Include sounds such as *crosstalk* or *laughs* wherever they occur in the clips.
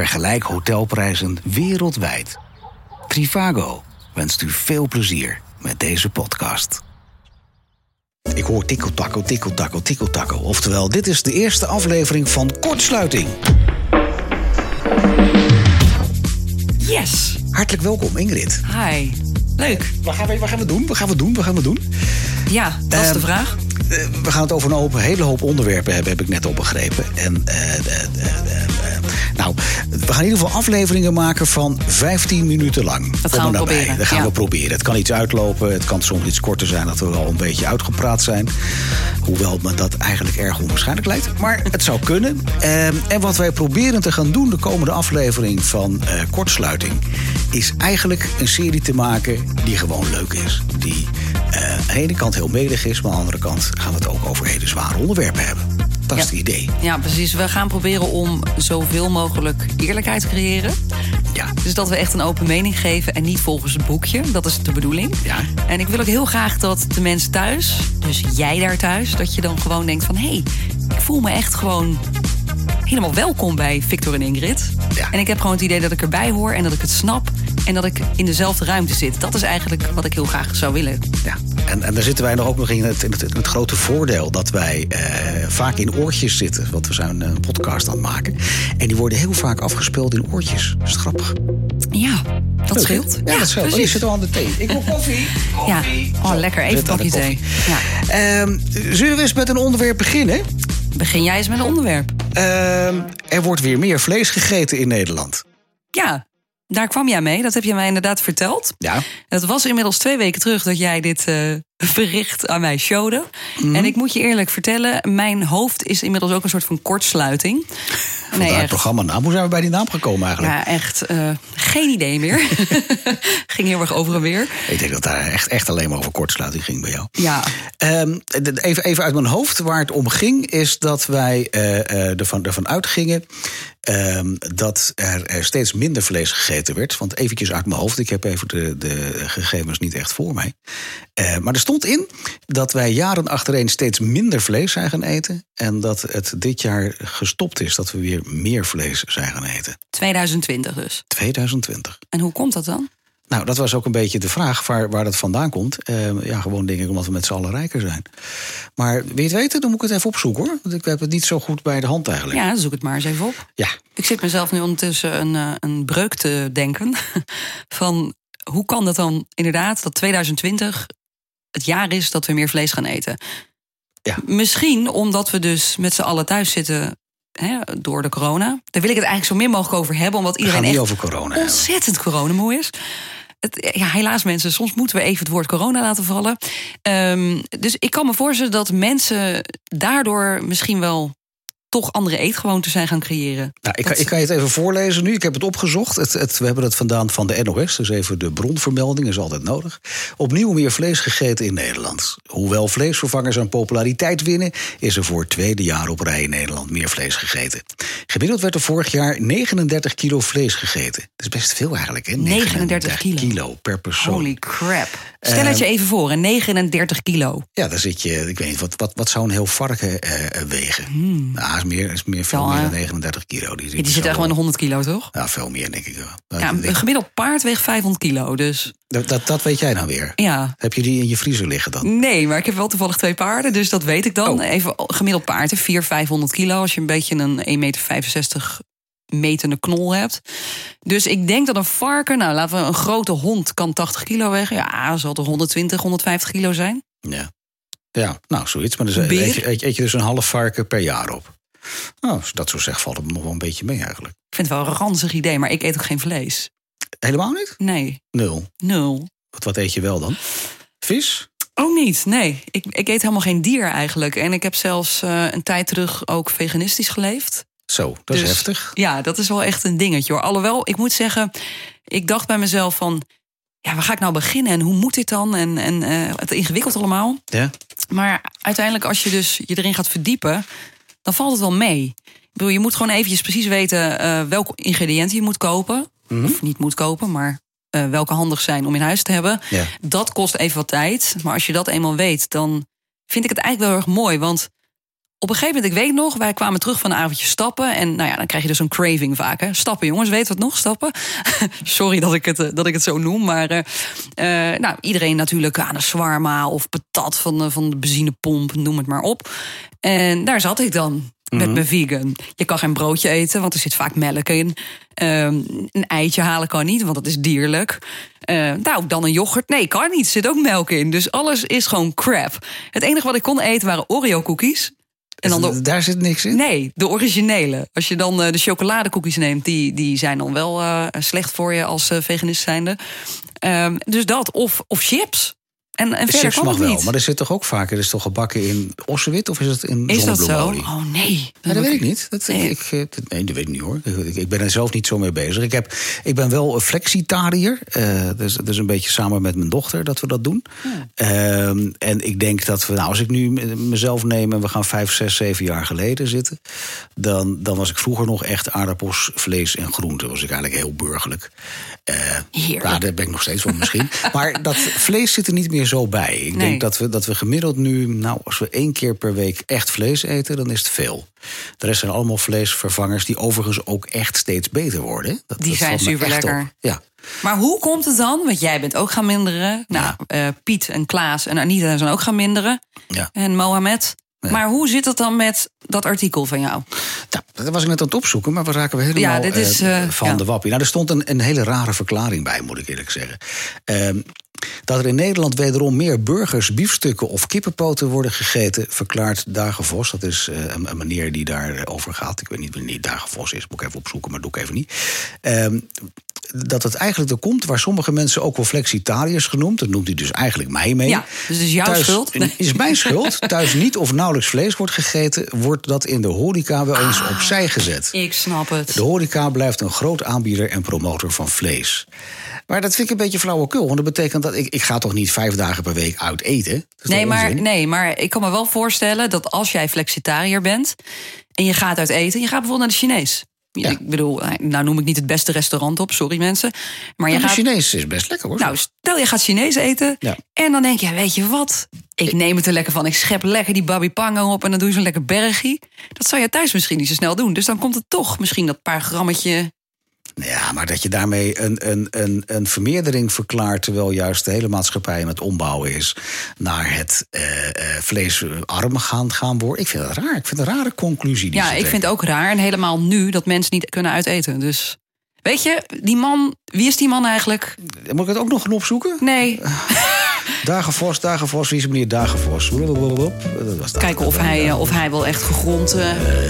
Vergelijk hotelprijzen wereldwijd. Trivago wenst u veel plezier met deze podcast. Ik hoor tikkeltakkel, tikkeltakkel, tikkeltakkel. Oftewel, dit is de eerste aflevering van Kortsluiting. Yes! Hartelijk welkom, Ingrid. Hi. Leuk. Wat gaan we, wat gaan we doen? Wat gaan we doen? Wat gaan we doen? Ja, dat is de Ehm, vraag. Eh, we gaan het over een hoop, hele hoop onderwerpen hebben, heb ik net al begrepen. En, eh, eh, nou, we gaan in ieder geval afleveringen maken van 15 minuten lang. Dat gaan we nabij. proberen, Dat gaan ja. we proberen. Het kan iets uitlopen, het kan soms iets korter zijn dat we al een beetje uitgepraat zijn. Hoewel me dat eigenlijk erg onwaarschijnlijk lijkt. Maar het zou kunnen. Ehm, en wat wij proberen te gaan doen de komende aflevering van eh, Kortsluiting... is eigenlijk een serie te maken die gewoon leuk is. Die eh, aan de ene kant heel medig is, maar aan de andere kant gaan we het ook over hele zware onderwerpen hebben. Is Ja. idee. Ja, precies. We gaan proberen om zoveel mogelijk eerlijkheid te creëren. Ja. Dus dat we echt een open mening geven en niet volgens het boekje. Dat is de bedoeling. Ja. En ik wil ook heel graag dat de mensen thuis, dus jij daar thuis, dat je dan gewoon denkt van hé, hey, ik voel me echt gewoon helemaal welkom bij Victor en Ingrid. Ja. En ik heb gewoon het idee dat ik erbij hoor en dat ik het snap en dat ik in dezelfde ruimte zit. Dat is eigenlijk wat ik heel graag zou willen. Ja, en, en daar zitten wij nog ook nog in het, in het, in het grote voordeel dat wij eh, vaak in oortjes zitten. Want we zijn een podcast aan het maken. En die worden heel vaak afgespeeld in oortjes. Dat is grappig. Ja, dat Leuk, scheelt. Ja, dat scheelt. Oh, je precies. zit al aan de thee. Ik wil koffie. *laughs* Ja, Koffie. oh lekker. Even bakje thee. Ja. Ehm, zullen we eens met een onderwerp beginnen? Begin jij eens met een onderwerp. Ehm, er wordt weer meer vlees gegeten in Nederland. Ja, daar kwam jij mee. Dat heb je mij inderdaad verteld. Ja. Het was inmiddels twee weken terug dat jij dit eh, bericht aan mij showde. Mhm. En ik moet je eerlijk vertellen, mijn hoofd is inmiddels ook een soort van kortsluiting. *laughs* Vandaar het echt. programma naam. Hoe zijn we bij die naam gekomen eigenlijk? Ja, echt eh, geen idee meer. *laughs* Ging heel erg over en weer. Ik denk dat daar echt, echt alleen maar over kortsluiting ging bij jou. Ja, Ehm, even, even uit mijn hoofd. Waar het om ging, is dat wij eh, eh, ervan, ervan uitgingen ehm, dat er, er steeds minder vlees gegeten werd. Want eventjes uit mijn hoofd, ik heb even de, de gegevens niet echt voor mij. Maar er stond in dat wij jaren achtereen steeds minder vlees zijn gaan eten. En dat het dit jaar gestopt is, dat we weer meer vlees zijn gaan eten. 2020 dus. 2020. En hoe komt dat dan? Nou, dat was ook een beetje de vraag waar, waar dat vandaan komt. Eh, ja, gewoon denk ik omdat we met z'n allen rijker zijn. Maar wil je het weten, dan moet ik het even opzoeken hoor. Want ik heb het niet zo goed bij de hand eigenlijk. Ja, zoek het maar eens even op. Ja, Ik zit mezelf nu ondertussen een, eh, een breuk te denken. *laughs* Van hoe kan dat dan inderdaad dat 2020 het jaar is dat we meer vlees gaan eten? Ja. Misschien omdat we dus met z'n allen thuis zitten hè, door de corona. Daar wil ik het eigenlijk zo min mogelijk over hebben, omdat iedereen niet echt over corona ontzettend coronamoe is. Het, ja, helaas mensen, soms moeten we even het woord corona laten vallen. Ehm, dus ik kan me voorstellen dat mensen daardoor misschien wel toch andere eetgewoonten zijn gaan creëren. Nou, ik, Dat- ik kan je het even voorlezen nu. Ik heb het opgezocht. Het, het, we hebben het vandaan van de NOS. Dus even de bronvermelding is altijd nodig. Opnieuw meer vlees gegeten in Nederland. Hoewel vleesvervangers aan populariteit winnen... is er voor het tweede jaar op rij in Nederland meer vlees gegeten. Gemiddeld werd er vorig jaar 39 kilo vlees gegeten. Dat is best veel eigenlijk, hè? 39 kilo. per persoon. Holy crap. Stel het je even voor, een 39 kilo. Ja, dan zit je, ik weet niet, wat, wat, wat zou een heel varken eh, wegen? Nou, is meer, is meer veel meer eh, dan 39 kilo. Die, die zit echt wel in de 100 kilo, toch? Ja, veel meer, denk ik wel. Nou, Ja, een gemiddeld paard weegt 500 kilo, dus dat, dat, dat weet jij dan weer. ja. Heb je die in je vriezer liggen dan? Nee, maar ik heb wel toevallig twee paarden, dus dat weet ik dan. Oh. Even gemiddeld paard, 400, 500 kilo. Als je een beetje een 1,65 meter metende knol hebt. Dus ik denk dat een varken, nou laten we een grote hond kan 80 kilo wegen. Ja, zal er 120, 150 kilo zijn. Ja. Ja, nou, zoiets. Maar dus eet je, eet, je- eet je dus een half varken per jaar op. Nou, als dat zo zegt, valt het nog wel een beetje mee eigenlijk. Ik vind het wel een ranzig idee, maar ik eet ook geen vlees. Helemaal niet? Nee, Nul. nul. Wat, wat eet je wel dan? Vis? Ook niet, nee. Ik, ik eet helemaal geen dier eigenlijk. En ik heb zelfs eh, een tijd terug ook veganistisch geleefd. Zo, dat is Dus- heftig. Ja, dat is wel echt een dingetje hoor. Alhoewel, ik moet zeggen, ik dacht bij mezelf van... Ja, waar ga ik nou beginnen en hoe moet dit dan? En, en eh, het ingewikkeld allemaal. Ja? Maar uiteindelijk, als je dus je erin gaat verdiepen, dan valt het wel mee. Ik bedoel, je moet gewoon eventjes precies weten eh welke ingrediënten je moet kopen. Of niet moet kopen, maar eh, welke handig zijn om in huis te hebben. Ja. Dat kost even wat tijd. Maar als je dat eenmaal weet, dan vind ik het eigenlijk wel erg mooi. Want op een gegeven moment, ik weet nog, wij kwamen terug van een avondje stappen. En nou ja, dan krijg je dus een craving vaak. Hè? Stappen, jongens, weet wat nog? Stappen. *laughs* Sorry dat ik, het, eh, dat ik het zo noem. Maar uh, nou, iedereen natuurlijk aan een zwarma of patat van de, van de benzinepomp, noem het maar op. En daar zat ik dan met mhm. mijn vegan. Je kan geen broodje eten, want er zit vaak melk in. Um, een eitje halen kan niet, want dat is dierlijk. Uh, nou, dan een yoghurt. Nee, kan niet. Er zit ook melk in. Dus alles is gewoon crap. Het enige wat ik kon eten waren Oreo-cookies. En dan de, daar zit niks in? Nee, de originele. Als je dan uh, de chocoladekoekjes neemt, die, die zijn dan wel uh, slecht voor je als uh, veganist zijnde. Um, dus dat, of, of chips. En, en verder Chips mag wel, maar er zit toch ook vaker, er is toch gebakken in ossewit of is het in Is dat zo? Oh nee. dat weet ik niet. Dat, nee. Ik, eh, nee, dat weet ik niet hoor. Ik, ik, ben er zelf niet zo mee bezig. Ik, heb, ik ben wel een flexitariër. Uh, dus, dus een beetje samen met mijn dochter dat we dat doen. Uh, en ik denk dat we, nou, als ik nu mezelf neem en we gaan vijf, zes, zeven jaar geleden zitten, dan, dan was ik vroeger nog echt aardappels, vlees en groenten. Was ik eigenlijk heel burgerlijk. Uh. Nou, daar ben ik nog steeds van misschien. maar dat vlees zit er niet meer zo bij. Ik denk dat we, dat we gemiddeld nu, nou, als we één keer per week echt vlees eten, dan is het veel. De rest zijn allemaal vleesvervangers die overigens ook echt steeds beter worden. Dat, die zijn super lekker. Ja. Maar hoe komt het dan? Want jij bent ook gaan minderen. Nou, uh, Piet en Klaas en Anita zijn ook gaan minderen. Ja. En Mohamed. Maar hoe zit het dan met dat artikel van jou? Nou, dat was ik net aan het opzoeken, maar we raken we helemaal ja, dit is, uh, van ja. de wappie. Nou, er stond een, een hele rare verklaring bij, moet ik eerlijk zeggen. Uh, dat er in Nederland wederom meer burgers, biefstukken of kippenpoten worden gegeten, verklaart Dagenvos. Dat is uh, een, een meneer die daarover gaat. Ik weet niet wanneer Dagenvos is, moet ik even opzoeken, maar doe ik even niet. Uh, dat het eigenlijk er komt waar sommige mensen ook wel flexitariërs genoemd. Dat noemt hij dus eigenlijk mij mee. Ja, dus is jouw Thuis, schuld. Is mijn schuld. *laughs* Thuis niet of nauwelijks vlees wordt gegeten, wordt dat in de horeca wel eens Ah, opzij gezet. Ik snap het. De horeca blijft een groot aanbieder en promotor van vlees. Maar dat vind ik een beetje flauwekul. Want dat betekent dat ik, ik ga toch niet vijf dagen per week uit eten? Nee maar, nee, maar ik kan me wel voorstellen dat als jij flexitariër bent en je gaat uit eten, je gaat bijvoorbeeld naar de Chinees. Ja. Ik bedoel, nou noem ik niet het beste restaurant op, sorry mensen. Maar je Maar de gaat. Chinees is best lekker hoor. Nou, stel je gaat Chinees eten. Ja. En dan denk je, weet je wat? Ik neem het er lekker van. Ik schep lekker die babi pango op en dan doe je zo'n lekker bergie. Dat zou je thuis misschien niet zo snel doen. Dus dan komt het toch misschien dat paar grammetje. Ja, maar dat je daarmee een, een, een, een vermeerdering verklaart... terwijl juist de hele maatschappij het ombouwen is... naar het eh vleesarm gaan, gaan worden. Ik vind dat raar. Ik vind het een rare conclusie. Die Ja, ik vind het ook raar. En helemaal nu dat mensen niet kunnen uiteten. Dus weet je, die man, wie is die man eigenlijk? Moet ik het ook nog gaan opzoeken? Nee, *laughs* Dagenvos, Dagenvos, wie is meneer Dagenvos? Kijken of hij, eh, of hij wel echt gegrond eh,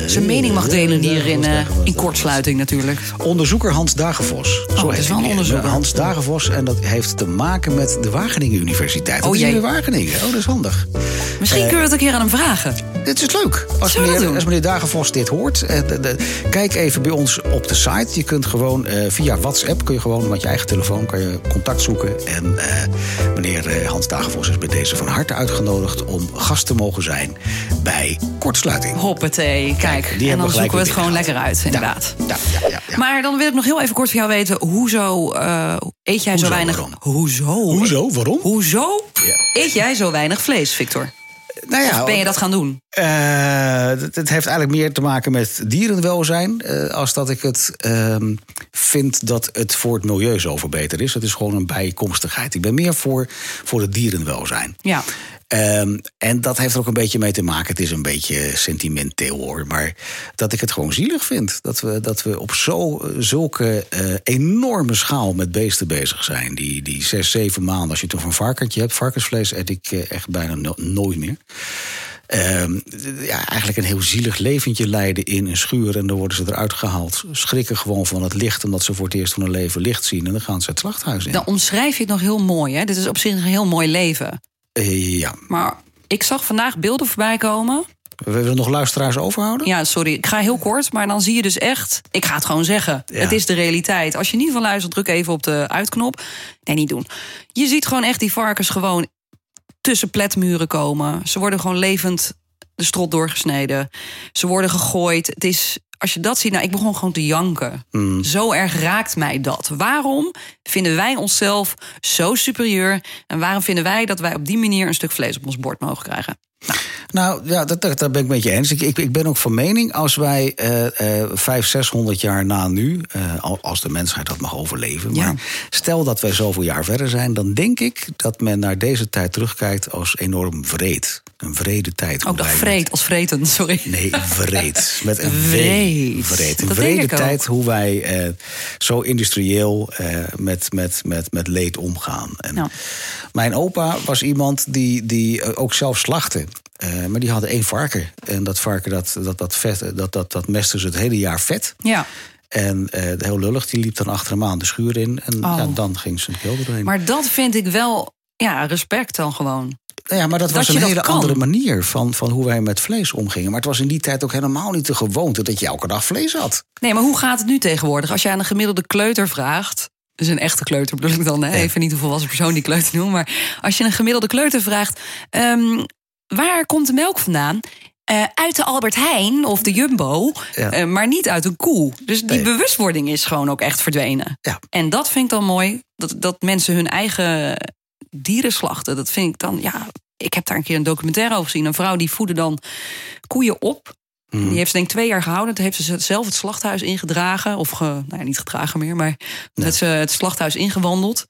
zijn mening mag delen hier in, eh, in kortsluiting natuurlijk. Onderzoeker Hans Dagenvos. Zo Oh, het heet is wel een onderzoeker. Hans Dagenvos. En dat heeft te maken met de Wageningen Universiteit. Dat Oh, is in Wageningen. Oh, dat is handig. Misschien kunnen we het een keer aan hem vragen. Dit is leuk. Als meneer, als meneer Dagenvos dit hoort, eh, de- de- kijk even bij ons op de site. Je kunt gewoon eh, via WhatsApp, kun je gewoon met je eigen telefoon kan je contact zoeken. En eh, meneer Hans Dagenvos is bij deze van harte uitgenodigd om gast te mogen zijn bij Kortsluiting. Hoppatee, kijk. die en dan zoeken we het gewoon lekker uit, inderdaad. Ja, ja, ja, ja. Maar dan wil ik nog heel even kort van jou weten. Hoezo eet jij zo weinig... waarom? Hoezo? Hoezo? Waarom? Hoezo eet jij zo weinig vlees, Victor? Nou ja, Of ben je dat gaan doen? Eh, het, het heeft eigenlijk meer te maken met dierenwelzijn. eh, als dat ik het ehm, vind dat het voor het milieu zo beter is. Het is gewoon een bijkomstigheid. Ik ben meer voor, voor het dierenwelzijn. Ja. Ehm, en dat heeft er ook een beetje mee te maken. Het is een beetje sentimenteel hoor. Maar dat ik het gewoon zielig vind. Dat we, dat we op zo, zulke eh, enorme schaal met beesten bezig zijn. Die, die zes, zeven maanden. Als je toch een varkentje hebt. Varkensvlees eet ik eh, echt bijna no- nooit meer. Ehm, ja, eigenlijk een heel zielig leventje leiden in een schuur. En dan worden ze eruit gehaald. Schrikken gewoon van het licht. Omdat ze voor het eerst van hun leven licht zien. En dan gaan ze het slachthuis in. Dan omschrijf je het nog heel mooi. Hè? Dit is op zich een heel mooi leven. Eh, ja. Maar ik zag vandaag beelden voorbij komen. We willen nog luisteraars overhouden? Ja, sorry, ik ga heel kort. Maar dan zie je dus echt... Ik ga het gewoon zeggen. Ja. Het is de realiteit. Als je niet van luistert, druk even op de uitknop. Nee, niet doen. Je ziet gewoon echt die varkens gewoon tussen pletmuren komen. Ze worden gewoon levend de strot doorgesneden. Ze worden gegooid. Het is... Als je dat ziet, nou, ik begon gewoon te janken. Hmm. Zo erg raakt mij dat. Waarom vinden wij onszelf zo superieur? En waarom vinden wij dat wij op die manier een stuk vlees op ons bord mogen krijgen? Nou ja, dat, dat, dat ben ik met je eens. Ik, ik, ik ben ook van mening, als wij eh eh 500, 600 jaar na nu, eh, al- als de mensheid dat mag overleven, Ja. maar stel dat wij zoveel jaar verder zijn, dan denk ik dat men naar deze tijd terugkijkt als enorm vreed. Een vrede tijd. Ook dat vreed als vreten, sorry. Nee, vreed. Met een *laughs* Vreed. Vreed. Een Dat vrede tijd hoe wij eh, zo industrieel eh, met, met, met, met leed omgaan. En Ja. Mijn opa was iemand die, die eh, ook zelf slachtte. Eh, maar die hadden één varken. En dat varken, dat, dat, dat, vet, dat, dat, dat mestte ze het hele jaar vet. Ja. En eh, heel lullig, die liep dan achter hem aan de schuur in. En Oh. ja, dan ging zijn keel doorheen. Maar dat vind ik wel, ja, respect dan gewoon. Ja, maar dat, Dat was een hele andere manier van, van hoe wij met vlees omgingen. Maar het was in die tijd ook helemaal niet de gewoonte dat je elke dag vlees had. Nee, maar hoe gaat het nu tegenwoordig? Als je aan een gemiddelde kleuter vraagt. Dus een echte kleuter bedoel ik dan, hè? even niet een volwassen persoon die kleuter noemt. Maar als je een gemiddelde kleuter vraagt. ehm, waar komt de melk vandaan? Eh, uit de Albert Heijn of de Jumbo, Ja. eh, maar niet uit een koe. Dus die Nee. bewustwording is gewoon ook echt verdwenen. Ja. En dat vind ik dan mooi, dat, dat mensen hun eigen dieren slachten. Dat vind ik dan, ja, ik heb daar een keer een documentaire over gezien. Een vrouw die voedde dan koeien op. Hmm. Die heeft ze denk ik twee jaar gehouden. Toen heeft ze zelf het slachthuis ingedragen. Of ge, nou ja, niet gedragen meer, maar dat ze het slachthuis ingewandeld.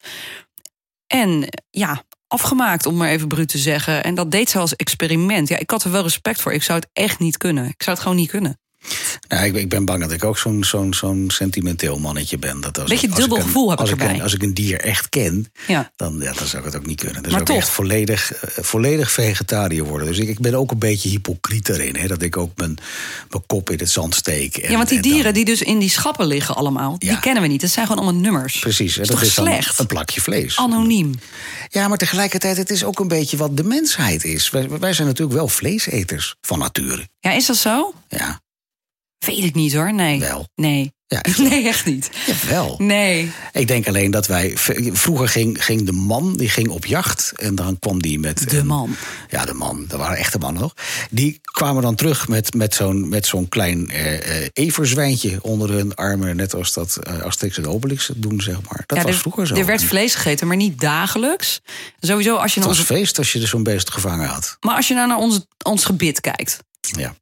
En ja, afgemaakt, om maar even bruut te zeggen. En dat deed ze als experiment. Ja, ik had er wel respect voor. Ik zou het echt niet kunnen. Ik zou het gewoon niet kunnen. Nou, ik, ik ben bang dat ik ook zo'n zo'n zo'n sentimenteel mannetje ben. Dat als Beetje als dubbel ik een- gevoel heb als ik, erbij. een, als ik een dier echt ken, Ja. dan, ja, dan zou ik het ook niet kunnen. Dan Maar zou ik toch. echt volledig, eh, volledig vegetariër worden. Dus ik, ik ben ook een beetje hypocriet erin. Hè, dat ik ook mijn, mijn kop in het zand steek. En, ja, want die dan- dieren die dus in die schappen liggen allemaal, Ja. die kennen we niet. Dat zijn gewoon allemaal nummers. Precies, hè, dat toch is slecht? een plakje vlees. Anoniem. Ja, maar tegelijkertijd, het is ook een beetje wat de mensheid is. Wij, wij zijn natuurlijk wel vleeseters van nature. Ja, is dat zo? Ja, Weet ik niet hoor. Nee. Wel. Nee. Ja, *laughs* echt nee, echt niet. jawel. Nee. Ik denk alleen dat wij. Vroeger ging, ging de man die ging op jacht. En dan kwam die met. De een- man. Ja, de man. Dat waren echte mannen nog. Die kwamen dan terug met, met zo'n met zo'n klein eh, eh, everzwijntje onder hun armen. Net als dat eh, Asterix en Obelix doen, zeg maar. Dat ja, was er, vroeger zo. Er werd vlees gegeten, maar niet dagelijks. Sowieso als je het naar was onze, feest als je er zo'n beest gevangen had. maar als je nou naar ons, ons gebit kijkt. Ja.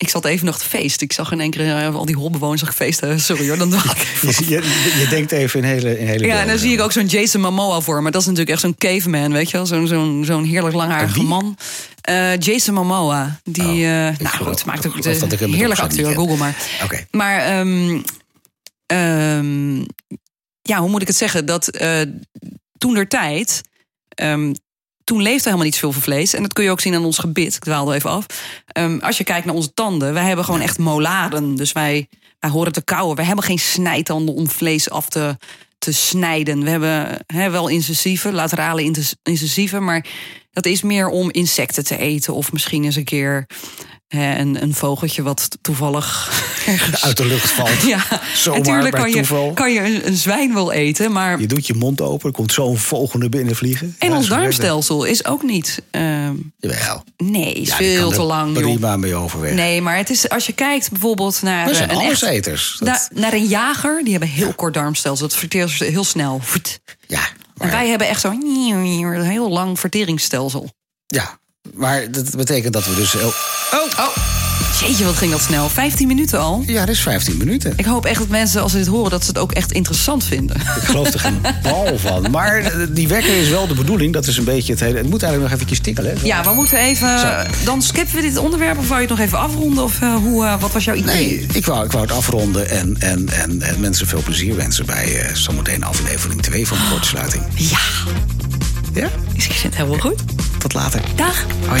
Ik zat even nog te feest. Ik zag in één keer eh, al die holbewoners zag ik feesten. Sorry hoor, dan dacht ik. *laughs* Je, je, je denkt even in hele, in hele Ja, en dan zie ik ook zo'n Jason Momoa voor me. Dat is natuurlijk echt zo'n caveman, weet je wel? Zo'n zo'n zo'n heerlijk langharige man. Eh, Jason Momoa. Die, Oh, eh, nou goed, maakt ook een heerlijk acteur. Google maar. Oké. Maar ehm, ehm, ja, hoe moet ik het zeggen? Dat eh, toen der tijd. ehm, toen leefde helemaal niet zoveel vlees. En dat kun je ook zien aan ons gebit. Ik dwaalde even af. Ehm, als je kijkt naar onze tanden. Wij hebben gewoon echt molaren. Dus wij, wij horen te kauwen. We hebben geen snijtanden om vlees af te, te snijden. We hebben hè, wel incisieve, laterale incisieve. Maar dat is meer om insecten te eten. Of misschien eens een keer hè, een, een vogeltje wat toevallig ergens... *laughs* Uit de lucht valt. Ja, Zomaar natuurlijk kan je, kan je een, zwijn wel eten, maar Je doet je mond open, er komt zo'n vogel naar binnen vliegen. en Ja, ons darmstelsel is ook niet. ehm, Jawel. nee, is Ja, die veel te lang. Prima mee overweg. Nee, maar het is als je kijkt bijvoorbeeld naar We eh, zijn een echt, alleseters. Dat- naar, naar een jager, die hebben heel kort darmstelsel. Dat verteert heel snel. Voet. Ja, En wij hebben echt zo'n een heel lang verteringsstelsel. ja, maar dat betekent dat we dus... heel- Oh, jeetje, wat ging dat snel? 15 minuten al. ja, dat is 15 minuten. Ik hoop echt dat mensen, als ze dit horen, dat ze het ook echt interessant vinden. Ik geloof er geen *laughs* bal van. Maar eh, die wekker is wel de bedoeling. Dat is een beetje het hele... Het moet eigenlijk nog eventjes tikkelen. hè? Ja, we moeten even. Zo. Dan skippen we dit onderwerp of wou je het nog even afronden? Of eh, hoe, eh, wat was jouw idee? Nee, ik wou, ik wou het afronden en, en, en, en mensen veel plezier wensen... bij eh, zometeen aflevering 2 van de kortsluiting. Ja, Ja? ik vind het helemaal goed. Tot later. Dag. Hoi.